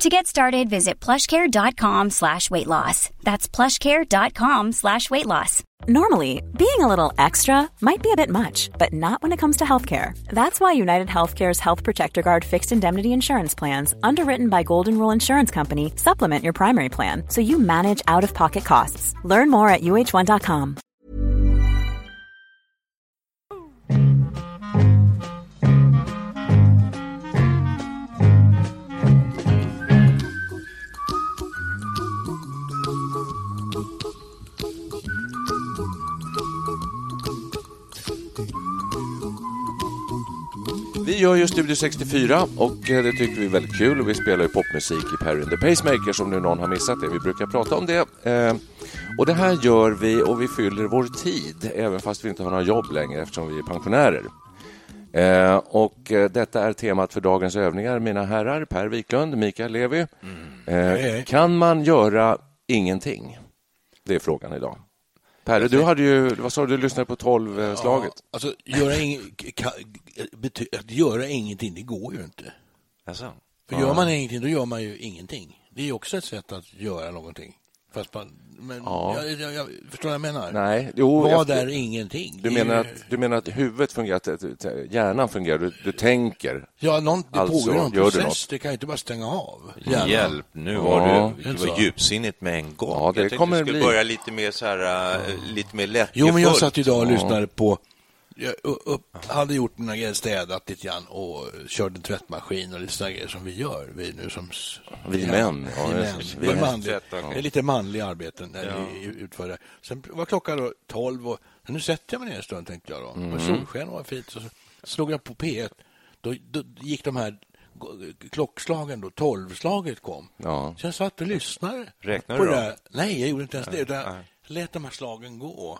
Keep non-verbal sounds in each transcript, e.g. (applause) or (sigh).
To get started, visit plushcare.com slash weight loss. That's plushcare.com slash weight loss. Normally, being a little extra might be a bit much, but not when it comes to healthcare. That's why United Healthcare's Health Protector Guard fixed indemnity insurance plans, underwritten by Golden Rule Insurance Company, supplement your primary plan so you manage out of pocket costs. Learn more at uh1.com. Vi gör ju Studio 64 och eh, det tycker vi är väldigt kul. Vi spelar ju popmusik i Perry and the Pacemakers om nu någon har missat det. Vi brukar prata om det. Eh, och det här gör vi och vi fyller vår tid, även fast vi inte har några jobb längre eftersom vi är pensionärer. Eh, och detta är temat för dagens övningar, mina herrar. Per Wiklund, Mikael Levi. Mm. Kan man göra ingenting? Det är frågan idag. Perre, du hade ju, vad sa du, du lyssnade på tolvslaget? Ja, alltså, göra ing, ka, bety, att göra ingenting, det går ju inte. Alltså? För ja. gör man ingenting, då gör man ju ingenting. Det är också ett sätt att göra någonting. Fast man, men ja. jag, jag, jag, förstår vad jag menar? Nej. Jo, vad är ingenting? Du menar, att, du menar att huvudet fungerar, hjärnan fungerar, du, du tänker? Ja, någon, det alltså, pågår någon process. Det kan ju inte bara stänga av. Hjärnan. Hjälp, nu var ja. du, du var djupsinnigt med en gång. Ja, det jag kommer du skulle bli. börja lite mer så här, uh, lite mer lätt. Jo, men jag satt idag och lyssnade på jag upp, hade gjort mina grejer, städat lite grann och kört en tvättmaskin och lite sådana grejer som vi gör. Vi nu som... Vi män. Ja, vi män. Vi är manliga, det är lite manliga arbeten där ja. vi utför det. Sen var klockan då tolv och nu sätter jag mig ner en stund tänkte jag då. Mm. Och solsken var fint. Så slog jag på P1. Då, då gick de här klockslagen då, tolvslaget kom. Ja. Så jag satt och lyssnade. Räknade du då? Nej, jag gjorde inte ens det. Utan jag lät de här slagen gå.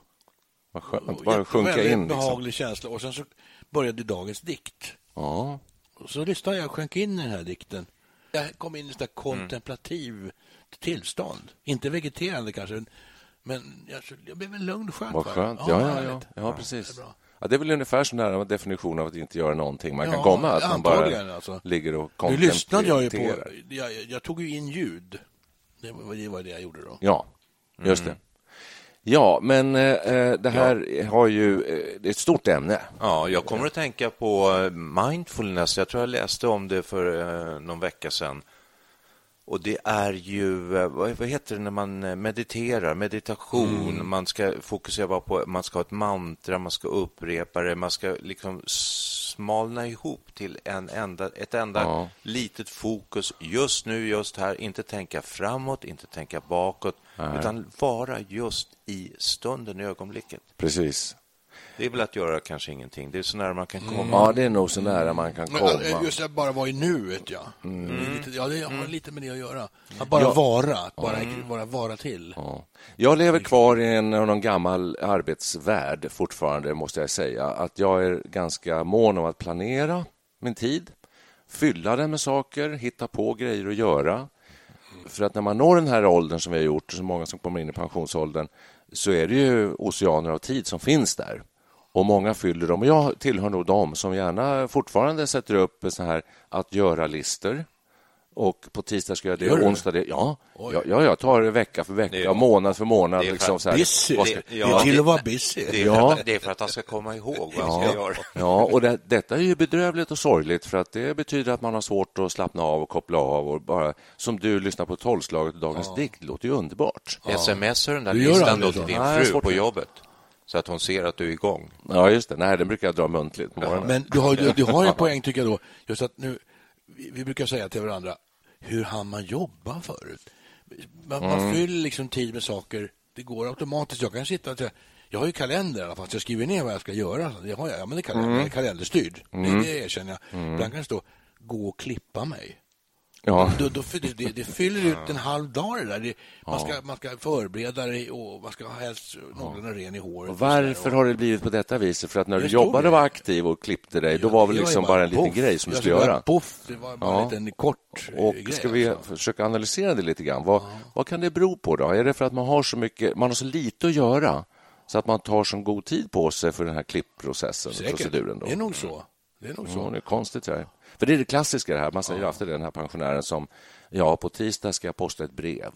Vad skönt, bara sjunka in. Liksom. behaglig känsla. Och sen så började dagens dikt. Ja. Och så lyssnade jag och sjönk in i den här dikten. Jag kom in i ett kontemplativ mm. tillstånd. Inte vegeterande kanske, men jag, jag blev en lugn skönt. Vad skönt. Ja, ja, ja, ja, precis. Det är, ja, det är väl ungefär så nära definition av att inte göra någonting man ja, kan komma. Att man bara alltså. ligger och kontemplerar. Nu lyssnade jag ju på... Jag, jag, tog ju in ljud. Det var, det var det jag gjorde då. Ja, just mm. det. Ja, men eh, eh, det här ja. har ju eh, ett stort ämne. Ja, jag kommer att tänka på eh, mindfulness. Jag tror jag läste om det för eh, någon vecka sedan. Och det är ju, eh, vad heter det när man mediterar? Meditation. Mm. Man ska fokusera på, man ska ha ett mantra, man ska upprepa det, man ska liksom smalna ihop till en enda, ett enda ja. litet fokus just nu, just här. Inte tänka framåt, inte tänka bakåt, Nej. utan vara just i stunden, i ögonblicket. Precis. Det är väl att göra kanske ingenting. Det är så nära man kan komma. Mm. Ja, det är nog så nära man kan komma. Men just att bara vara i nuet, ja. Mm. Lite, ja, det har mm. lite med det att göra. Att bara ja. vara, att bara, mm. bara vara till. Ja. Jag lever kvar i en någon gammal arbetsvärld fortfarande, måste jag säga. Att jag är ganska mån om att planera min tid, fylla den med saker, hitta på grejer att göra. För att när man når den här åldern som vi har gjort, så många som kommer in i pensionsåldern, så är det ju oceaner av tid som finns där och många fyller dem. Och jag tillhör nog dem som gärna fortfarande sätter upp så här att göra-listor. Och på tisdag ska jag det, Gör onsdag det. Ja, ja, ja, jag tar det vecka för vecka, det, månad för månad. Det är, liksom, så här, busy. Ska, det, ja, det är till att vara busy. Det är, ja. det är för att han ska komma ihåg vad han ska göra. Ja, och det, detta är ju bedrövligt och sorgligt för att det betyder att man har svårt att slappna av och koppla av. Och bara, som du lyssnar på tolvslaget och Dagens ja. dikt, det låter ju underbart. Ja. Smsar den där listan då till din fru på jobbet? Så att hon ser att du är igång. Ja, just det. Nej, den brukar jag dra muntligt på morgonen. Men du har, du, du har en (laughs) poäng, tycker jag, då. Just att nu, vi, vi brukar säga till varandra, hur hann man jobba förut? Man, mm. man fyller liksom tid med saker. Det går automatiskt. Jag kan sitta och säga, jag har ju kalender i alla fall, så jag skriver ner vad jag ska göra. Jag har, ja, men det är kalender, mm. kalenderstyrd. Mm. Det, det erkänner jag. Mm. Ibland kan det stå, gå och klippa mig. Ja. Då, då, det, det, det, fyller ut en halv dag det där. Det, man, ska, man ska förbereda det och man ska ha helst någorlunda ren i håret. Och varför och... har det blivit på detta viset? För att när du jobbade och var aktiv och klippte dig, ja, då var det liksom bara, bara en liten grej som du skulle göra? Puff, det var bara ja. en liten kort Och grej, ska vi alltså. försöka analysera det lite grann? Vad, ja. vad kan det bero på då? Är det för att man har så mycket, man har så lite att göra så att man tar så god tid på sig för den här klippprocessen? Säkert. Proceduren då? Det är nog så. Det är nog så. Ja, det är konstigt. Här. För det är det klassiska det här. Man säger ja. alltid det, den här pensionären som ja, på tisdag ska jag posta ett brev.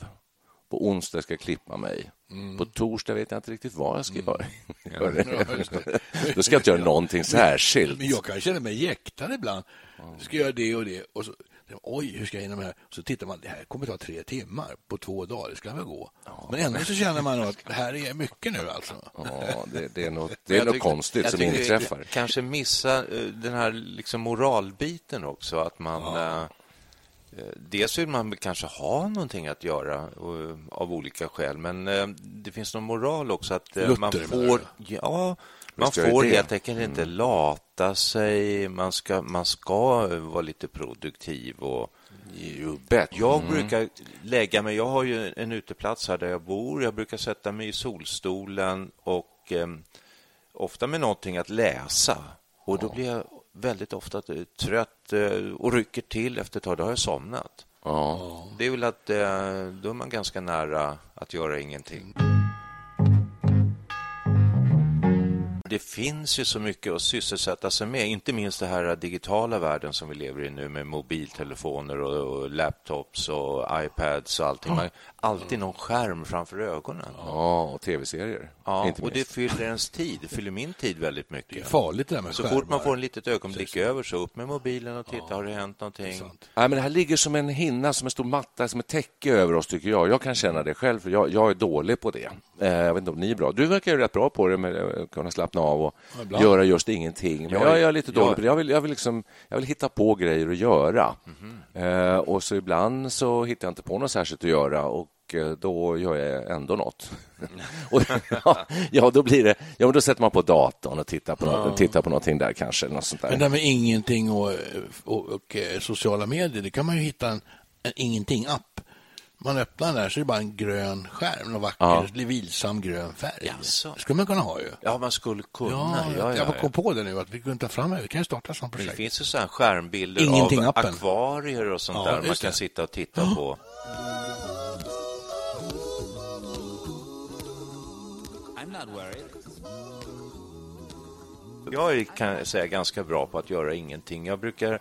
På onsdag ska jag klippa mig. Mm. På torsdag vet jag inte riktigt vad jag ska mm. göra. Ja, (laughs) Då ska jag inte göra någonting (laughs) särskilt. Men jag kan känna mig jäktad ibland. Ska jag göra det och det. Och så, Oj, hur ska jag hinna med det här? Så tittar man, det här kommer ta tre timmar på två dagar, det ska väl gå. Ja. Men ändå så känner man att det här är mycket nu alltså. Ja, det, det är något, det är något tycker, konstigt som inträffar. Kanske missa eh, den här liksom moralbiten också, att man ja. Eh, eh, Dels vill man kanske ha någonting att göra av olika skäl, men det finns någon moral också att Luther, man får... Ja, man får helt enkelt inte mm. lata sig. Man ska, man ska vara lite produktiv. och Jag mm. brukar lägga mig... Jag har ju en uteplats här där jag bor. Jag brukar sätta mig i solstolen och eh, ofta med någonting att läsa. Och Då blir jag väldigt ofta trött eh, och rycker till efter ett tag. Då har jag somnat. Ja. Det är väl att eh, då är man ganska nära att göra ingenting. Det finns ju så mycket att sysselsätta sig med, inte minst den här digitala världen som vi lever i nu med mobiltelefoner och, och laptops och iPads och allting. Man alltid någon skärm framför ögonen. Ja, och tv-serier. Ja, och det fyller ens tid. Det fyller min tid väldigt mycket. Det är farligt det där med Så skärmar. fort man får en litet ögonblick över så upp med mobilen och titta, ja, har det hänt någonting? Det Nej, men det här ligger som en hinna, som en stor matta, som ett täcke över oss, tycker jag. Jag kan känna det själv, för jag, jag är dålig på det. Eh, jag vet inte om ni är bra. Du verkar ju rätt bra på det, med att kunna slappna av och ja, göra just ingenting. Men jag, jag är lite dålig jag... på det. Jag vill, jag, vill liksom, jag vill hitta på grejer att göra. Mm -hmm. eh, och så ibland så hittar jag inte på något särskilt att göra och eh, då gör jag ändå något. (laughs) och, ja, ja, då blir det... Ja, men då sätter man på datorn och tittar på, ja. tittar på någonting där kanske. Något sånt där. Men det med ingenting och, och, och, eh, sociala medier, det kan man ju hitta en, en ingenting-app man öppnar den där så är det bara en grön skärm, en vacker, ja. vilsam grön färg. Jaså. Det skulle man kunna ha ju. Ja, man skulle kunna. Ja, ja, jag kom på det nu att vi kunde ta fram det. Vi kan ju starta sånt projekt. Det finns ju sådana skärmbilder Ingenting av appen. akvarier och sånt där man kan det. sitta och titta oh. på. Jag är, kan säga, ganska bra på att göra ingenting. Jag brukar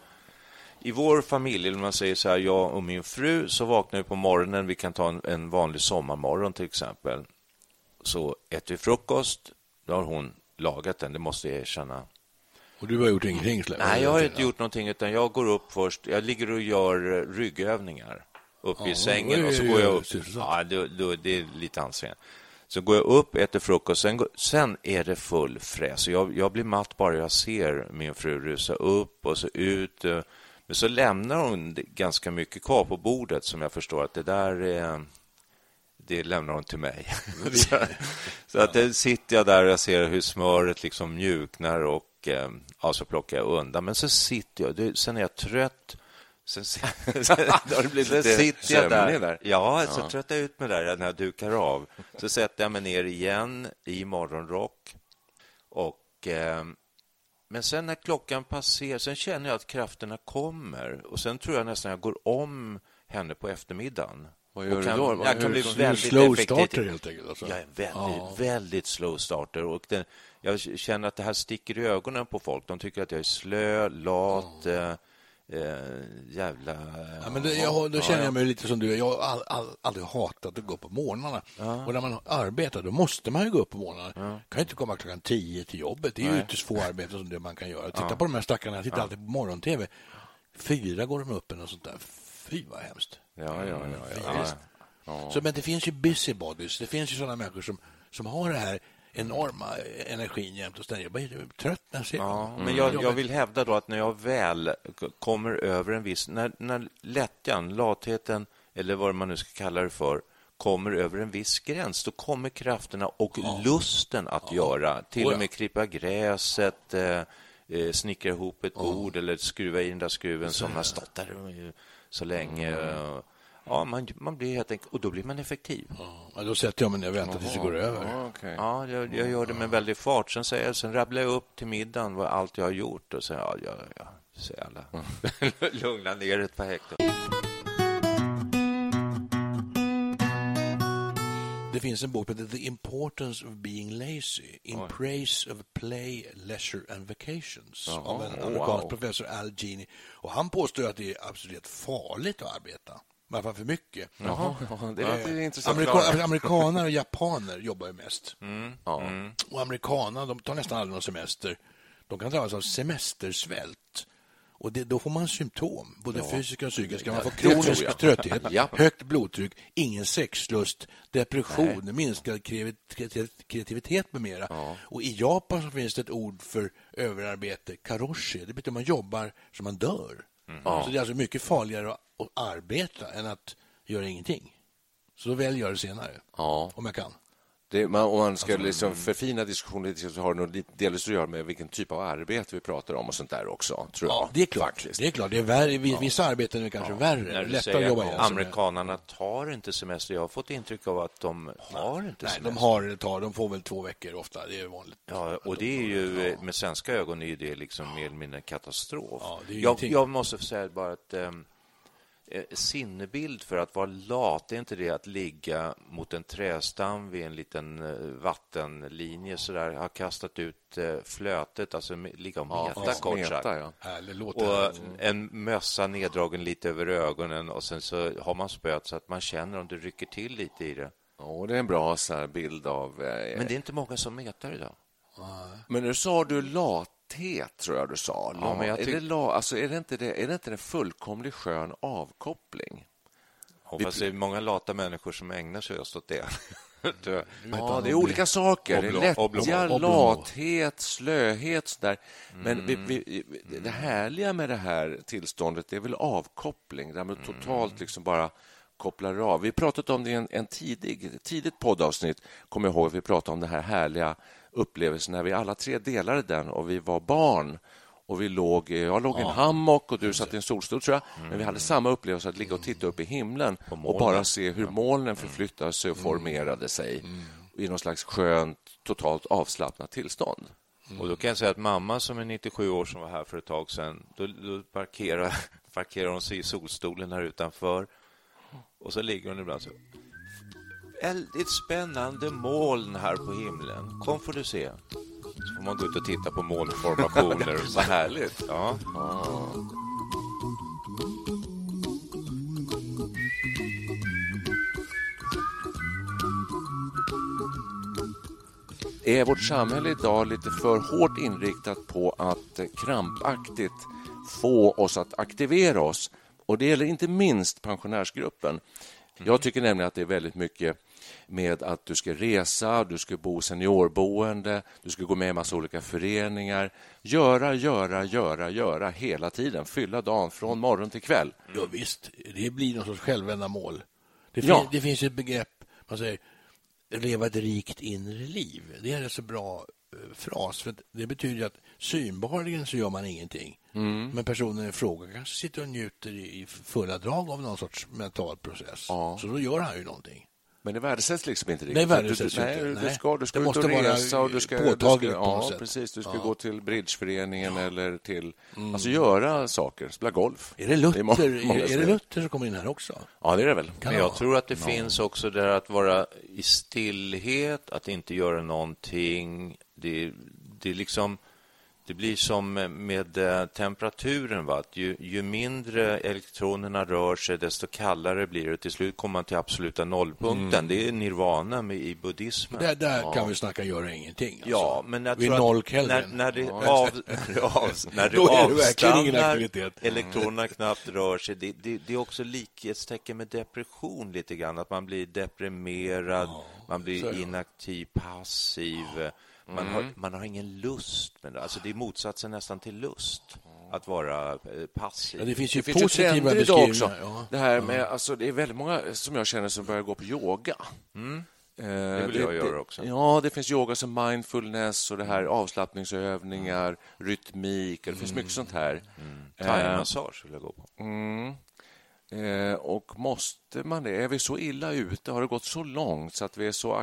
i vår familj, eller man säger så här, jag och min fru, så vaknar vi på morgonen. Vi kan ta en, en vanlig sommarmorgon till exempel. Så äter vi frukost. Då har hon lagat den, det måste jag erkänna. Och du har gjort ingenting? Nej, jag har inte gjort någonting, utan jag går upp först. Jag ligger och gör ryggövningar uppe ja, i sängen och så går jag upp. Ja, det, det, det är lite ansträngande. Så går jag upp, äter frukost, sen, sen är det full fräs. Jag, jag blir matt bara jag ser min fru rusa upp och så ut. Men så lämnar hon ganska mycket kvar på bordet som jag förstår att det där är, det lämnar hon till mig. (laughs) så, så att det sitter jag där och jag ser hur smöret liksom mjuknar och eh, ja, så plockar jag undan. Men så sitter jag, det, sen är jag trött. Sen, sen, sen sitter jag där. där. Ja, så tröttar jag ut mig där när jag dukar av. Så sätter jag mig ner igen i morgonrock och eh, men sen när klockan passerar, sen känner jag att krafterna kommer och sen tror jag nästan jag går om henne på eftermiddagen. Vad gör kan, du då? Jag kan bli väldigt slow effektiv. starter helt enkelt? Alltså. Jag är väldigt, ja. väldigt slow starter. Och den, jag känner att det här sticker i ögonen på folk. De tycker att jag är slö, lat, ja. Eh, jävla... Ja, men det, jag, då känner jag mig lite som du. Jag har all, all, aldrig hatat att gå på morgnarna. Ja. Och när man arbetar, då måste man ju gå upp på morgnarna. Ja. kan inte komma klockan tio till jobbet. Det är Nej. ytterst få arbeten som det man kan göra. Titta på de här stackarna. Jag tittar alltid på morgon-tv. Fyra går de upp eller sånt där. Fy, vad hemskt. Ja, ja, ja. ja. Så, men det finns ju busybodies. Det finns ju sådana människor som, som har det här enorma energin jämt och ständigt. Jag blir trött när jag ser ja, Men jag, jag, vill hävda då att när jag väl kommer över en viss... När, när lättjan, latheten eller vad man nu ska kalla det för kommer över en viss gräns, då kommer krafterna och ja. lusten att ja. göra. Till och med klippa gräset, eh, eh, snickra ihop ett bord eller skruva i den där skruven som har stått där så länge. Mm. Ja, man, man blir helt enkelt, och då blir man effektiv. Ja, då sätter jag mig ner och väntar tills det går över. Ja, okay. ja jag, jag, gör det med väldig fart. Sen, säger jag, sen rabblar jag upp till middagen vad allt jag har gjort och sen, ja, ja, ja så jävla... (laughs) Lugna ner ett par hektar. Det finns en bok som heter The Importance of Being Lazy In Oj. Praise of Play, Leisure and Vacations Jaha, av en amerikansk wow. professor Al Gini. Och han påstår att det är absolut farligt att arbeta. I alla fall för mycket. Jaha, det låter eh, intressant. Amerika amerikaner och japaner jobbar ju mest. Mm. Ja. Mm. Och amerikanerna de tar nästan aldrig någon semester. De kan drabbas av semestersvält. Och det, då får man symptom, både ja. fysiska och psykiska. Man får kronisk trötthet, ja. högt blodtryck, ingen sexlust, depression, Nej. minskad kreativitet med mera. Ja. Och I Japan finns det ett ord för överarbete, karoshi. Det betyder att man jobbar så man dör. Mm. Så det är alltså mycket farligare att, arbeta än att göra ingenting. Så då väljer jag det senare, om jag kan. Det, man, om man ska alltså, liksom förfina diskussionen så har det nog delvis att göra med vilken typ av arbete vi pratar om och sånt där också, tror ja, jag. Det är klart. Faktiskt. Det är klart. Det är värre, vissa ja. arbeten är kanske ja. värre. Lättare att jobba igen. Amerikanerna tar inte semester. Jag har fått intryck av att de har inte Nej, semester. de har det tar. De får väl två veckor ofta. Det är vanligt. Ja, och det är ju, med svenska ögon är det liksom mer eller mindre katastrof. Ja, jag, jag, måste säga bara att um, Eh, sinnebild för att vara lat, är inte det att ligga mot en trästam vid en liten eh, vattenlinje så där, ha kastat ut eh, flötet, alltså ligga och meta ja, kort meta, sagt. Ja. Och en mössa neddragen lite över ögonen och sen så har man spöet så att man känner om det rycker till lite i det. Ja, det är en bra så bild av... Eh, Men det är inte många som metar idag. Men nu sa du lat lathet, tror jag du sa. Ja, men jag är, det la, alltså, är, det inte det, är det inte en fullkomlig skön avkoppling? Hoppas det är många lata människor som ägnar sig just åt det. (laughs) ja, det är olika saker. Lättja, lathet, slöhet sådär. Men mm. vi, vi, det härliga med det här tillståndet är väl avkoppling, där man mm. totalt liksom bara kopplar av. Vi pratat om det i en, en tidig, tidigt poddavsnitt, kommer jag ihåg. Vi pratade om det här härliga upplevelsen när vi alla tre delade den och vi var barn. Och vi låg, jag låg i en hammock och du satt i en solstol, tror jag. Mm. Men vi hade samma upplevelse att ligga och titta upp i himlen och bara se hur molnen förflyttade sig och mm. formerade sig mm. i någon slags skönt, totalt avslappnat tillstånd. Mm. Och då kan jag säga att mamma som är 97 år som var här för ett tag sedan, då, då parkerar, (laughs) parkerar hon sig i solstolen här utanför och så ligger hon ibland så väldigt spännande moln här på himlen. Kom får du se. Så får man gå ut och titta på molnformationer. (laughs) Så härligt. Ja. Ah. Är vårt samhälle idag lite för hårt inriktat på att krampaktigt få oss att aktivera oss? Och Det gäller inte minst pensionärsgruppen. Jag tycker nämligen att det är väldigt mycket med att du ska resa, du ska bo seniorboende, du ska gå med i massa olika föreningar. Göra, göra, göra, göra hela tiden. Fylla dagen från morgon till kväll. Ja, visst, det blir någon sorts självändamål. Det, fin ja. det finns ett begrepp, man säger leva ett rikt inre liv. Det är en så bra eh, fras. För det betyder att synbarligen så gör man ingenting. Mm. Men personen i fråga kanske sitter och njuter i fulla drag av någon sorts mental process. Ja. Så då gör han ju någonting. Men det värdesätts liksom inte riktigt. Nej, värdesätts du, inte. Nej, du ska, du ska det ut och resa och du ska, påtagligt du ska, ja, precis. Du ska ja. gå till bridgeföreningen ja. eller till... Mm. Alltså göra saker, spela golf. Är det Luther, det är, många, är det Luther som kommer in här också? Ja, det är det väl. Men jag tror att det ja. finns också där att vara i stillhet, att inte göra någonting. Det, det är liksom det blir som med eh, temperaturen. Va? Ju, ju, mindre elektronerna rör sig, desto kallare blir det. Till slut kommer man till absoluta nollpunkten. Mm. Det är nirvana med, i buddhismen. Där, där ja. kan vi snacka göra ingenting. Alltså. Ja, men jag Vid noll Kelvin. När, när det, ja. av, (laughs) (laughs) av, när det avstannar, elektronerna knappt rör sig. Det, det, det, är också likhetstecken med depression lite grann. Att man blir deprimerad, ja. man blir inaktiv, passiv. Man, mm. har, man har ingen lust med det. Alltså det är motsatsen nästan till lust att vara eh, passiv. Ja, det finns ju det finns positiva beskrivningar. Också. Ja. Det, här med, alltså, det är väldigt många som jag känner som börjar gå på yoga. Mm. Eh, det vill jag det, göra också. Ja, det finns yoga som mindfulness och det här avslappningsövningar, mm. rytmik. Det finns mycket sånt här. Mm. Thaimassage vill jag gå på. Mm. Eh, och måste man det? Är vi så illa ute? Har det gått så långt så att vi är så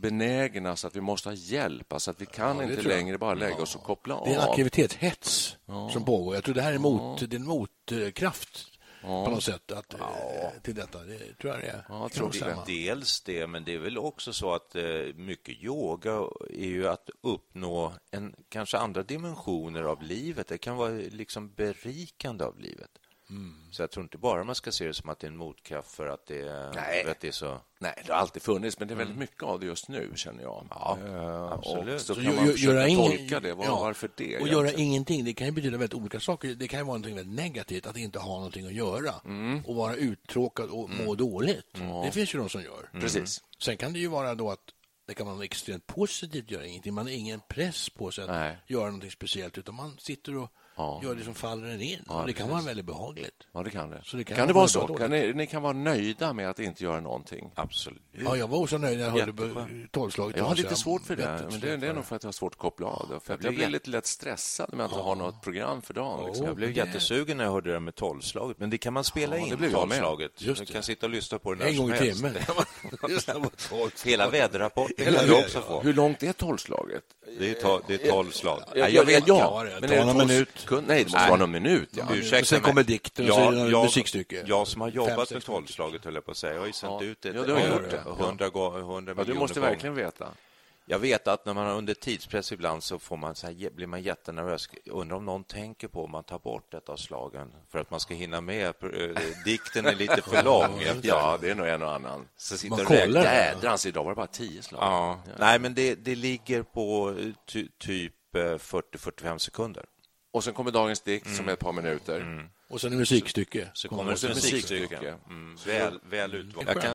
aktivitetsbenägna så att vi måste ha hjälp? Alltså att vi kan ja, inte längre bara lägga oss och koppla av. Det är en aktivitetshets ja. som pågår. Jag tror det här är mot, ja. det är en motkraft ja. på något sätt att, ja. Eh, till detta. Det tror jag det är. Ja, jag tror det. Dels det, men det är väl också så att eh, mycket yoga är ju att uppnå en, kanske andra dimensioner av livet. Det kan vara liksom berikande av livet. Mm. Så jag tror inte bara man ska se det som att det är en motkraft för att det, Nej. Att det är så... Nej, det har alltid funnits, men det är väldigt mm. mycket av det just nu, känner jag. Ja, uh, absolut. Och så, så kan man göra ingen... tolka det. Var, ja. Varför det? Och göra ingenting, det kan ju betyda väldigt olika saker. Det kan ju vara något väldigt negativt, att inte ha någonting att göra mm. och vara uttråkad och må mm. dåligt. Det finns ju de som gör. Precis. Sen kan det ju vara då att det kan vara extremt positivt att göra ingenting. Man har ingen press på sig att Nej. göra något speciellt, utan man sitter och ja. gör det som faller en in. Ja, det kan vara väldigt behagligt. Ja, det kan det. Så det kan, kan det vara så? Kan ni, ni, kan vara nöjda med att inte göra någonting? Absolut. Ja, jag var också nöjd när jag hörde tolvslaget. Jag har lite svårt för det, men det, det, är nog för att jag har svårt att koppla av det. För jag blir lite lätt stressad när jag inte har något program för dagen. Liksom. Jag blev jättesugen när jag hörde det med tolvslaget, men det kan man spela in, det tolvslaget. Du kan sitta och lyssna på det En gång i timmen. (laughs) (laughs) Hela väderrapporten kan du också få. Hur långt är tolvslaget? Det är, det är tolv slag. Jag vet, ja, men är det någon minut? Nej, det måste vara någon minut. Ja. Ursäkta, sen kommer dikten och så det musikstycke. Jag som har jobbat med tolvslaget, höll jag på att säga. Jag har ju sänt ut det. Ja, du har gjort det. Hundra miljoner Du måste verkligen veta. Jag vet att när man är under tidspress ibland så får man så här, blir man jättenervös. Undrar om någon tänker på om man tar bort ett av slagen för att man ska hinna med. Eh, dikten är lite för (laughs) lång. ja, det är nog en och annan. Så sitter man kollar. Jädrans, idag var det bara tio slag. Ja. ja. Nej, men det, det ligger på ty, typ 40-45 eh, sekunder. Och sen kommer dagens dikt mm. som är ett par minuter. Mm. Och sen är musikstycke. Så, så kommer ett musikstycke. Mm. Väl, väl utvalt.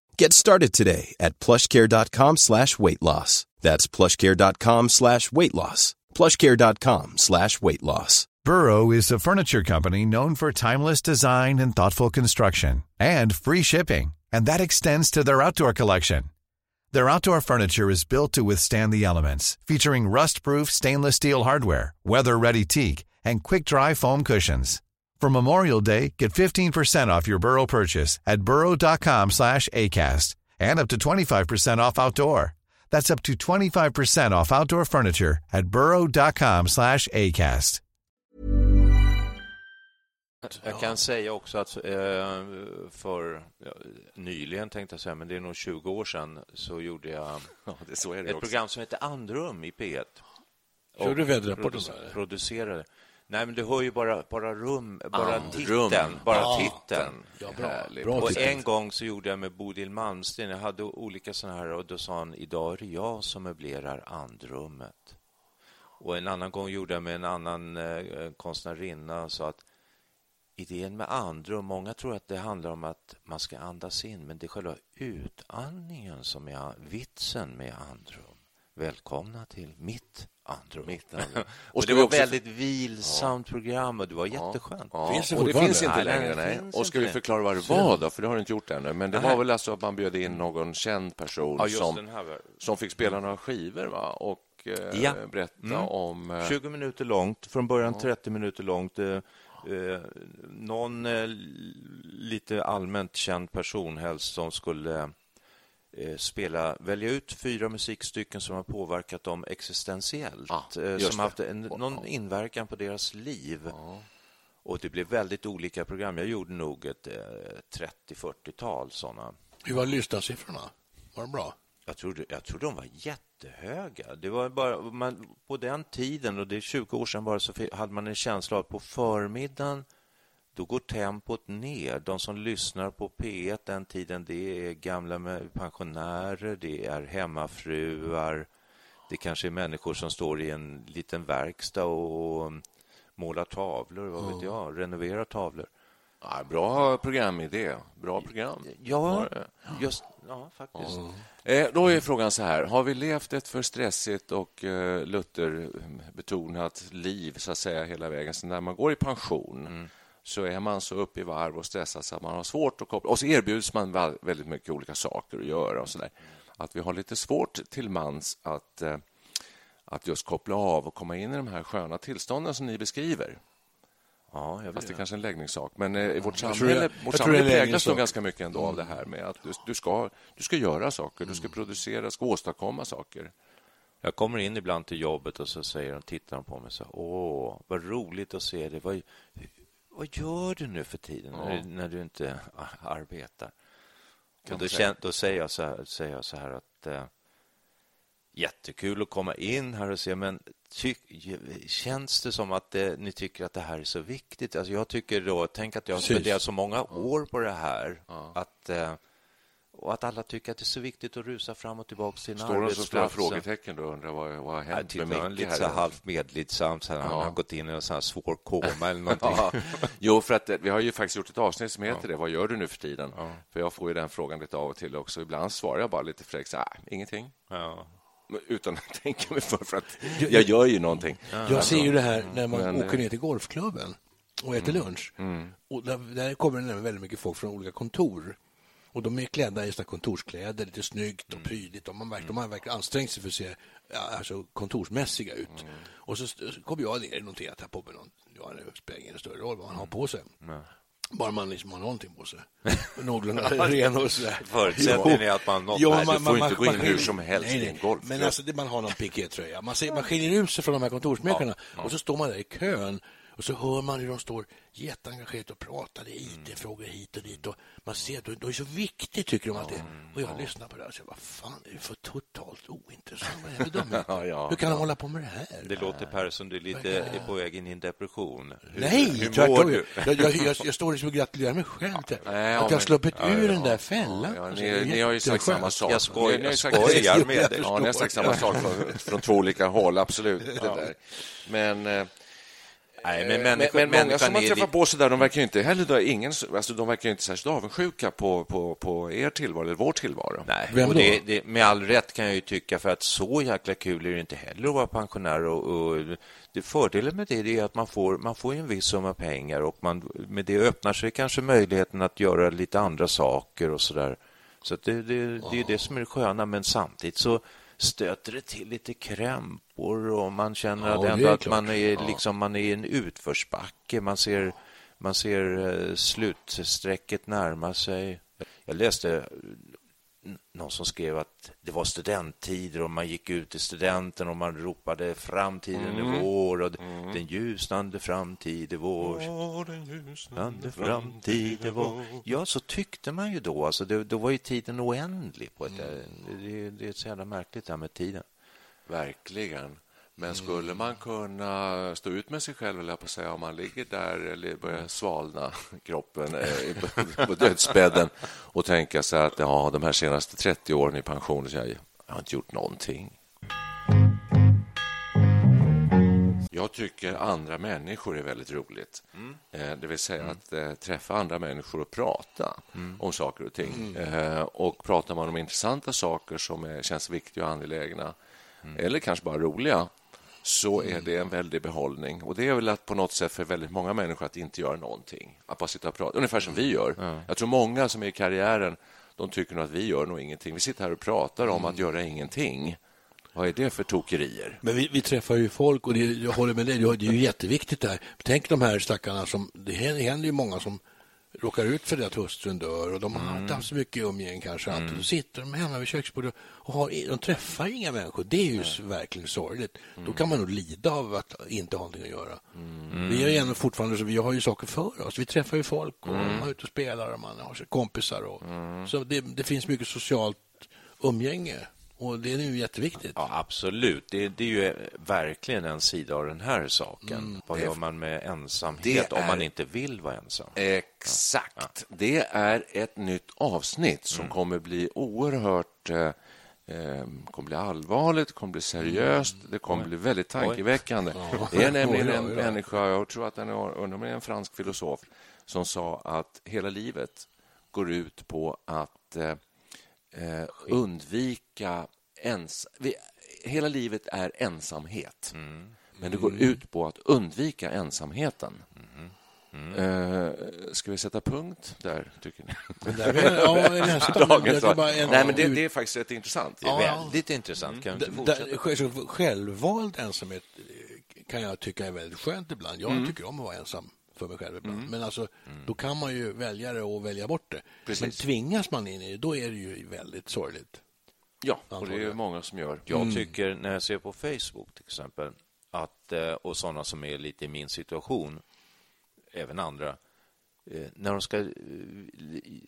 Get started today at plushcare.com slash weight loss. That's plushcare.com slash weight loss. Plushcare.com slash weight loss. Burrow is a furniture company known for timeless design and thoughtful construction and free shipping. And that extends to their outdoor collection. Their outdoor furniture is built to withstand the elements, featuring rust-proof stainless steel hardware, weather-ready teak, and quick-dry foam cushions. For Memorial Day, get 15% off your Burrow purchase at burrow.com slash ACAST and up to 25% off outdoor. That's up to 25% off outdoor furniture at burrow.com slash ACAST. Jag kan säga också att eh, för nyligen tänkte jag säga, men det är nog 20 år sedan så gjorde jag ja, ett också. program som heter Andrum i P1. Körde du väderrapporten? Producerade. Nej, men du hör ju bara, bara rum, bara ah, titeln. Rum. Bara ah, titeln. Ja, bra. bra och en gång så gjorde jag med Bodil Malmsten, jag hade olika sådana här och då sa han, idag är det jag som möblerar andrummet. Och en annan gång gjorde jag med en annan eh, konstnärinna och sa att idén med andrum, många tror att det handlar om att man ska andas in, men det är själva utandningen som är vitsen med andrum. Välkomna till mitt andrum. (laughs) Och, och det var också... väldigt vilsamt ja. program och det var jätteskönt. Ja. Finns det och det finns inte längre. Nej. Och ska vi förklara vad det var då? För det har du inte gjort ännu. Men det var väl alltså att man bjöd in någon känd person ja, som, som fick spela några skivor va? och eh, ja. berätta mm. om... 20 eh, minuter långt, från början 30 minuter långt. Eh, eh, någon eh, lite allmänt känd person helst som skulle eh, spela, välja ut fyra musikstycken som har påverkat dem existentiellt, ah, som haft en, någon inverkan på deras liv. Ah. Och Det blev väldigt olika program. Jag gjorde nog ett eh, 30-40-tal sådana. Hur var lyssnarsiffrorna? Var de bra? Jag tror, jag tror de var jättehöga. Det var bara, man, på den tiden, och det är 20 år sedan bara, så hade man en känsla av att på förmiddagen då går tempot ner. De som lyssnar på P1 den tiden, det är gamla pensionärer, det är hemmafruar, det kanske är människor som står i en liten verkstad och målar tavlor, vad vet jag, renoverar tavlor. Ja, bra programidé. Bra program. Ja, just, ja faktiskt. Mm. Eh, då är frågan så här. Har vi levt ett för stressigt och eh, Luther-betonat liv så att säga hela vägen? Så när man går i pension mm. Så är man så uppe i varv och stressad så att man har svårt att koppla... Och så erbjuds man väldigt mycket olika saker att göra och så där. Att vi har lite svårt till mans att, eh, att just koppla av och komma in i de här sköna tillstånden som ni beskriver. Ja, jag Fast det är kanske en läggningssak. Men eh, i vårt samhälle, jag, vårt samhälle präglas nog ganska mycket ändå av det här med att du, du, ska, du ska göra saker, du ska mm. producera, ska åstadkomma saker. Jag kommer in ibland till jobbet och så säger de, tittar de på mig så åh, vad roligt att se dig. Vad, vad gör du nu för tiden ja. när, när, du inte arbetar? och då, kän, då säger, jag så här, säger jag så här att eh, jättekul att komma in här och se, men ty, känns det som att det, ni tycker att det här är så viktigt? Alltså jag tycker då, tänk att jag har spenderat så många år på det här, ja. att eh, och att alla tycker att det är så viktigt att rusa fram och tillbaka till sin Står arbetsplats. Står det så frågetecken då undrar vad, vad har hänt med Micke? Lite så halvt medlidsamt, så ja. han har gått in i en sån här svår (laughs) koma eller någonting. ja. Jo, för att eh, vi har ju faktiskt gjort ett avsnitt som heter ja. det, Vad gör du nu för tiden? För jag får ju den frågan lite av och till också. Ibland svarar jag bara lite fräckt, äh, ingenting. Ja utan att (laughs) tänka mig för, för att jag gör ju någonting. Jag ser ju det här när man Men, åker ner till golfklubben och äter mm. lunch. Mm. Och där, där kommer det väldigt mycket folk från olika kontor. Och De är klädda i kontorskläder, lite snyggt och mm. prydligt. Och man verkar, de har verkligen ansträngt sig för att se alltså, kontorsmässiga ut. Mm. Och så, kommer jag ner och noterar att jag på mig någon, ja, det spelar ingen större roll vad man har på sig. Mm. Bara man liksom har någonting på sig. (laughs) Någorlunda ren och sådär. Förutsättningen är att man något. Ja, man, du får man, inte gå in hur som helst nej, nej. i en golf. Men alltså, man har någon pikétröja. Man, man skiljer ut sig från de här kontorsmäkarna. Ja, ja. Och så står man där i kön och så hör man hur de står jätteengagerat och pratar i IT-frågor hit och dit. Och man ser att det är så viktigt, tycker de att det är. Och jag lyssnar på det och säger, vad fan, det är för totalt ointressant. (laughs) ja, ja, hur kan de hålla på med det här? Det låter, Per, som du är lite är på väg in i en depression. Hur, Nej, hur tvärtom. Jag, jag, jag, jag, står liksom och gratulerar mig själv till Nej, att jag har sluppit ur den där fällan. Ja, ni, alltså, ni har ju sagt samma sak. Jag, skoj, jag skojar med dig. Ja, ni har sagt samma sak från, från två olika håll, absolut. (laughs) Men eh, Nej, men, människor, men, men många som man träffar på så där, de verkar inte heller då, ingen, alltså, de verkar inte särskilt avundsjuka på, på, på er tillvaro eller vår tillvaro. Nej, och det, det, med all rätt kan jag ju tycka, för att så jäkla kul är det inte heller att vara pensionär. Och, och det, fördelen med det är att man får, man får en viss summa pengar och man, med det öppnar sig kanske möjligheten att göra lite andra saker och så där. Så det, det, det är det som är det sköna, men samtidigt så stöter det till lite krämpor och man känner ja, ändå att man är, liksom, man är i en utförsbacke. Man ser, man ser eh, slutsträcket närma sig. Jag läste någon som skrev att det var studenttider och man gick ut i studenten och man ropade framtiden mm. är vår och mm. den ljusnande framtid är vår. Oh, den ljusnande framtid är vår. Ja, så tyckte man ju då. Alltså, det, då var ju tiden oändlig. På ett, mm. det, det, är så jävla märkligt det här med tiden. Verkligen. Men skulle man kunna stå ut med sig själv, eller på säga, om man ligger där eller börjar svalna kroppen eh, (laughs) på dödsbädden och tänka sig att ja, de här senaste 30 åren i pension, så jag, jag har inte gjort någonting. Jag tycker andra människor är väldigt roligt. Mm. Eh, det vill säga mm. att eh, träffa andra människor och prata mm. om saker och ting. Mm. och pratar man om intressanta saker som känns viktiga och angelägna eller kanske bara roliga så är det en väldig behållning. Och Det är väl att på något sätt för väldigt många människor att inte göra någonting. Att bara sitta och prata, ungefär som vi gör. Ja. Jag tror många som är i karriären de tycker nog att vi gör nog ingenting. Vi sitter här och pratar om att göra ingenting. Vad är det för tokerier? Men vi, vi träffar ju folk och det, jag håller med dig, det är ju jätteviktigt där. Tänk de här stackarna som, det händer ju många som råkar ut för det att hustrun dör och de har mm. inte haft så mycket umgänge kanske. Mm. Då sitter de hemma vid köksbordet och har, de träffar inga människor. Det är ju Nej. verkligen sorgligt. Mm. Då kan man nog lida av att inte ha någonting att göra. Mm. Vi är ju fortfarande så vi har ju saker för oss. Vi träffar ju folk och mm. man är ute och spelar och man har kompisar. Och, mm. Så det, det finns mycket socialt umgänge. Och Det är ju jätteviktigt. Ja, absolut. Det, det, är ju verkligen en sida av den här saken. Mm, Vad gör man med ensamhet är... om man inte vill vara ensam? Exakt. Ja. Ja. Det är ett nytt avsnitt som mm. kommer bli oerhört eh, eh kommer bli allvarligt, kommer bli seriöst, mm. det kommer bli väldigt tankeväckande. Det är nämligen en människa, jag tror att den är, en fransk filosof, som sa att hela livet går ut på att eh, eh, undvika ens... Vi, hela livet är ensamhet. Mm. Men det går ut på att undvika ensamheten. Mm. Mm. Uh, ska vi sätta punkt där, tycker ni? ja, nästan. Nej, men det, det, är faktiskt rätt intressant. Det är väldigt intressant. Kan mm. Självvald ensamhet kan jag tycka är väldigt skönt ibland. Jag mm. tycker om att vara ensam för mig själv ibland. Mm. Men alltså, mm. då kan man ju välja det och välja bort det. Precis. Men tvingas man in i det, då är det ju väldigt sorgligt. Ja, och det är många som gör. Jag mm. tycker, när jag ser på Facebook till exempel, att, eh, och sådana som är lite i min situation, även andra, när de ska eh,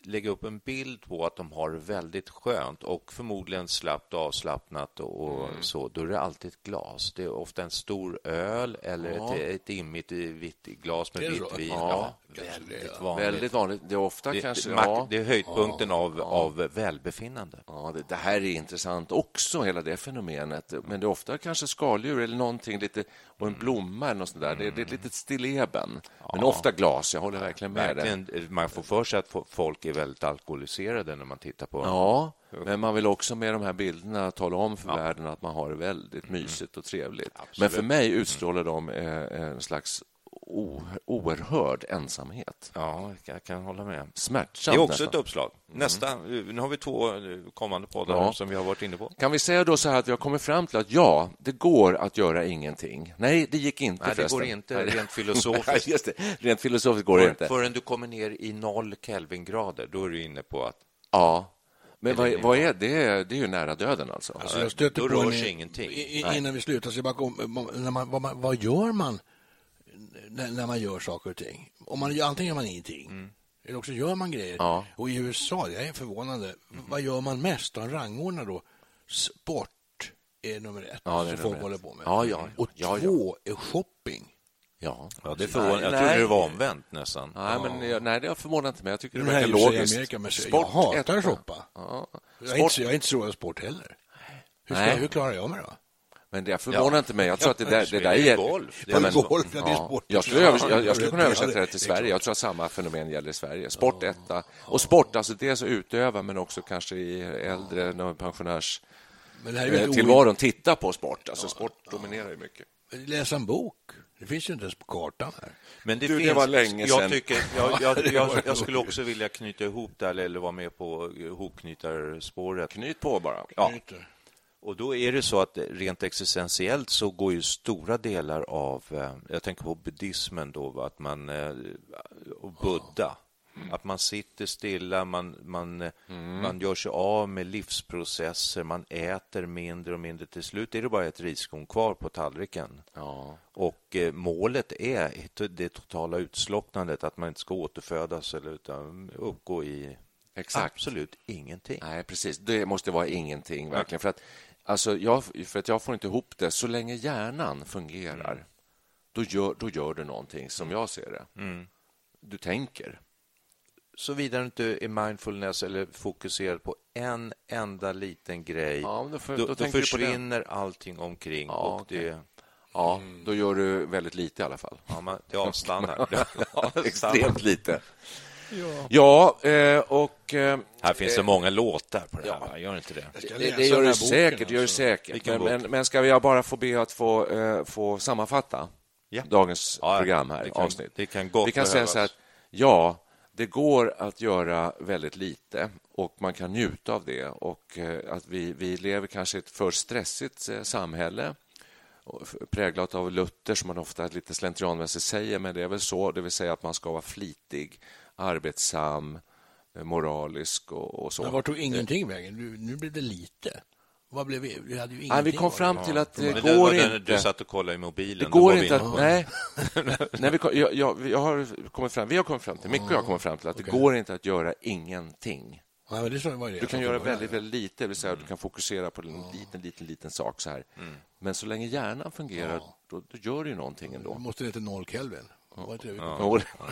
lägga upp en bild på att de har väldigt skönt och förmodligen slappt avslappnat och, mm. så, då är det alltid ett glas. Det är ofta en stor öl eller ja. ett, ett immigt vitt glas med vitt vin. Ja, ja, väldigt vanligt. Väldigt vanligt. Det är ofta det, kanske... Det, ja. det är höjdpunkten av, av välbefinnande. Ja, det, det, här är intressant också, hela det fenomenet. Men det är ofta kanske skaldjur eller någonting lite och en blomma eller något sånt där. Det, det är ett litet stilleben. Men ofta glas, jag håller verkligen med dig. Man får för sig att folk är väldigt alkoholiserade när man tittar på Ja, men man vill också med de här bilderna tala om för ja. världen att man har det väldigt mysigt och trevligt. Absolut. Men för mig utstrålar de eh, en slags oerhörd ensamhet. Ja, jag kan hålla med. Smärtsamt. Det är också nästan. ett uppslag. Mm. Nästa. Nu har vi två kommande poddar ja. som vi har varit inne på. Kan vi säga då så här att vi har kommit fram till att ja, det går att göra ingenting. Nej, det gick inte Nej, det går inte rent filosofiskt. (laughs) Just det. Rent filosofiskt går det inte. Förrän du kommer ner i noll Kelvingrader, då är du inne på att Ja, men vad, vad, är det? Det är ju nära döden alltså. alltså jag stöter Då på rör sig ingenting. Innan vi slutar, så bara kom, när man, vad, man, vad gör man när, när, man gör saker och ting. Om man, antingen gör man ingenting mm. eller också gör man grejer. Ja. Och i USA, jag är förvånande, mm. vad gör man mest? De rangordnar då sport är nummer ett, ja, som folk håller på med. Ja, ja, och ja, två är shopping. Ja, ja det förvånar. Jag trodde det var omvänt nästan. Nej, men, jag, nej det har förvånar inte mig. Jag tycker det verkar logiskt. Amerika, men sport jag hatar att shoppa. Ja. Jag, är inte, jag är inte så av sport heller. Hur, ska, hur klarar jag mig då? Men det förvånar ja. inte mig. Jag tror att det där, det där är... Golf. Det är men, golf, ja, det är sport. Jag skulle, jag, jag skulle kunna översätta det till Sverige. Jag tror att samma fenomen gäller i Sverige. Sport etta. Och sport, alltså dels att utöva, men också kanske i äldre pensionärs eh, tillvaron titta på sport. Alltså sport dominerar ju mycket. Läsa en bok. Det finns ju inte ens på kartan här. Men det, du, finns, det var länge sedan. Jag, tycker, jag, (laughs) jag, jag, jag, skulle också vilja knyta ihop det eller vara med på hopknytarspåret. Knyt på bara. Ja. Och då är det så att rent existentiellt så går ju stora delar av, eh, jag tänker på buddhismen då, att man, eh, och buddha, att man sitter stilla, man, man, mm. man gör sig av med livsprocesser, man äter mindre och mindre. Till slut är det bara ett riskorn kvar på tallriken. Ja. Och eh, målet är det totala utslocknandet, att man inte ska återfödas eller utan uppgå i Exakt. absolut ingenting. Nej, precis. Det måste vara ingenting, verkligen. För att Alltså jag, för att jag får inte ihop det. Så länge hjärnan fungerar, mm. då, gör, då gör du någonting, som jag ser det. Mm. Du tänker. Såvida du inte är mindfulness eller fokuserad på en enda liten grej, ja, då, för, då, då, då försvinner allting omkring. Ja, och okay. det... Ja, då gör du väldigt lite i alla fall. Ja, man, det avstannar. ja, (laughs) extremt lite. Ja, eh, och... Eh, här finns det många låtar på det här, gör inte det? Det, det gör det säkert. Det gör det säkert. Men, men, men, ska jag bara få be att få, eh, få sammanfatta ja. dagens ja, program här, det kan, avsnitt? Det kan gott Vi kan säga så här att ja, det går att göra väldigt lite och man kan njuta av det. Och att vi, vi lever kanske i ett för stressigt samhälle präglat av Luther, som man ofta lite slentrianmässigt säger, men det är väl så, det vill säga att man ska vara flitig, arbetsam, eh, moralisk och, och så. Men var tog ingenting vägen? Nu, nu blev det lite. Vad blev vi? Vi, hade ju nej, vi kom fram till att det går inte... Du satt och kollade i mobilen. Det går inte att... Nej. (laughs) nej vi, kom, jag, jag, jag, har kommit fram, vi har kommit fram till, Micke och jag har kommit fram till att okay. det går inte att göra ingenting. Ja, det det du kan göra väldigt, väldigt lite, vill säga mm. du kan fokusera på en liten, liten, liten sak så här. Mm. Men så länge hjärnan fungerar, ja. då, då, gör du någonting ändå. Måste det till noll Kelvin? Ja.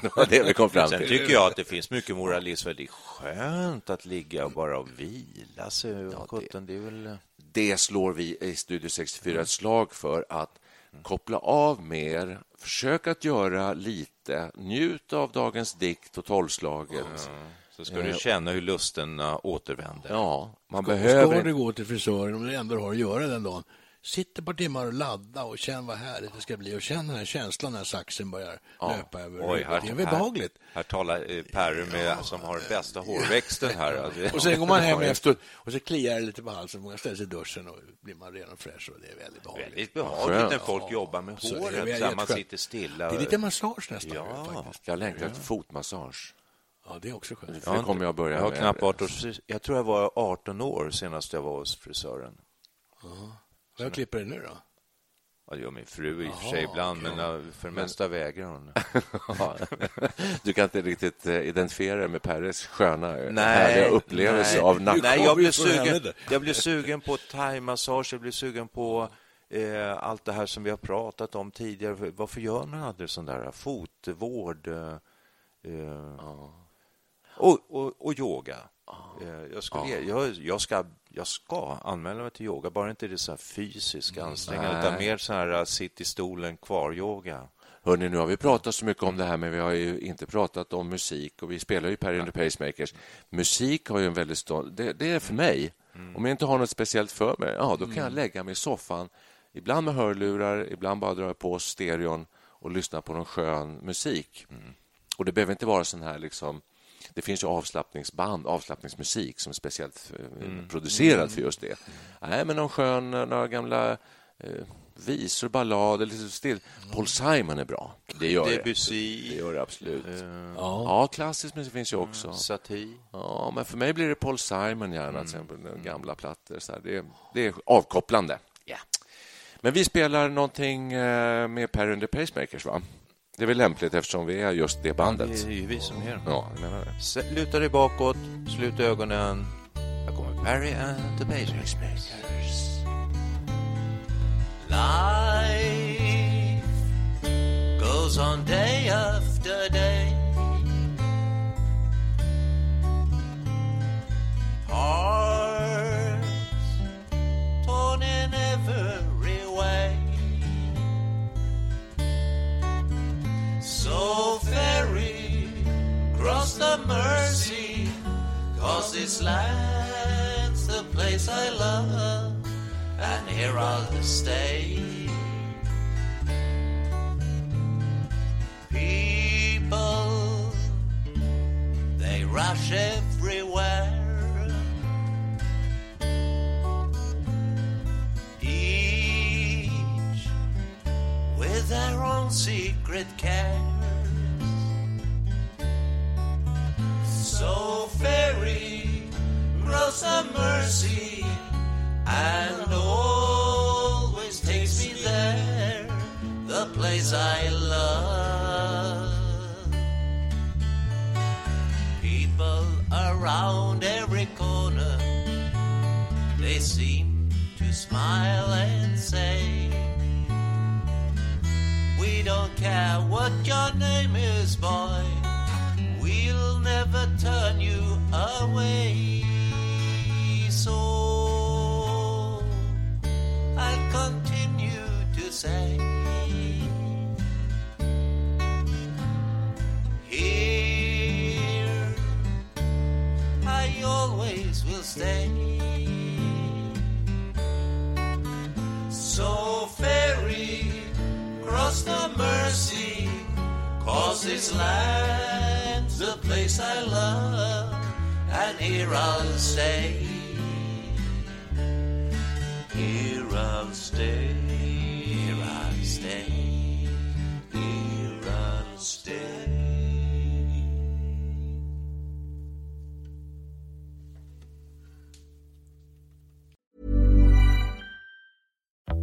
Det, var det vi kom fram till. Sen tycker jag att det finns mycket moralism. Det är skönt att ligga och bara vila sig. Ja, det, det, väl... det slår vi i Studio 64 ett slag för att koppla av mer, försök att göra lite, njut av dagens dikt och tolvslaget. Mm. Så ska du eh, känna hur lusten återvänder. Ja, man ska, behöver... Ska du gå till frisören om du ändå har att göra den dagen, sitt ett par timmar och ladda och känn vad härligt det ska bli och känn den här känslan när saxen börjar ja. löpa över. Oj, här, det är behagligt. Här, här talar eh, Perry med, ja. som har bästa hårväxten här. och sen går man hem (laughs) efter och så kliar det lite på halsen. Man ställer sig i duschen och blir man ren och fräsch och det är väldigt behagligt. Väldigt behagligt när folk ja. jobbar med håret, så man sitter stilla. Det är lite massage nästan. Ja. Jag längtar efter fotmassage. Ja, det är också skönt. Det kommer jag börja jag har knappt 18 Jag tror jag var 18 år senast jag var hos frisören. Ja. Vem klipper dig nu då? Ja, det gör min fru i och för sig ibland, okay. men för det mesta vägrar hon. (laughs) du kan inte riktigt eh, identifiera dig med Peres sköna, eh, nej, härliga upplevelse nej. av nacken. Nej, jag blev, sugen, jag blev sugen på thaimassage, jag blev sugen på eh, allt det här som vi har pratat om tidigare. Varför gör man aldrig sån där fotvård? Eh, eh, och, och, och yoga. Eh, jag, skulle, jag, jag, ska, jag ska anmäla mig till yoga, bara inte det så här fysiska mm. ansträngningar, utan mer så här uh, sitt i stolen kvar-yoga. Hörrni, nu har vi pratat så mycket om det här, men vi har ju inte pratat om musik och vi spelar ju Per and the Pacemakers. Musik har ju en väldigt stor... Det, det är för mig. Mm. Om jag inte har något speciellt för mig, ja, då kan mm. jag lägga mig i soffan, ibland med hörlurar, ibland bara dra på stereon och lyssna på någon skön musik. Mm. Och det behöver inte vara sån här liksom det finns ju avslappningsband, avslappningsmusik som är speciellt eh, mm. producerad för just det. Mm. Nej, men någon skön, några gamla eh, visor, ballader, lite still. Paul Simon är bra. Det gör Debussy. det. Det gör det absolut. Uh, ja. klassisk musik finns ju också. Mm, Satie. Ja, men för mig blir det Paul Simon gärna, mm. till exempel. Gamla plattor. Så det, det är avkopplande. Yeah. Men vi spelar någonting eh, med Per and the Pacemakers, va? Det är väl lämpligt eftersom vi är just det bandet. Det är ju vi som är Ja, jag menar det. Luta dig bakåt, slut ögonen. Här kommer Perry and the Pacemakers. Life goes on day mercy, cause this land's the place I love, and here I'll stay. People, they rush everywhere. Each with their own secret care. Grows a mercy and always takes me there, the place I love. People around every corner, they seem to smile and say, We don't care what your name is, boy we'll never turn you away. say. Here, I always will stay. So ferry cross the Mersey, cause this land's the place I love, and here I'll stay. Here I'll stay.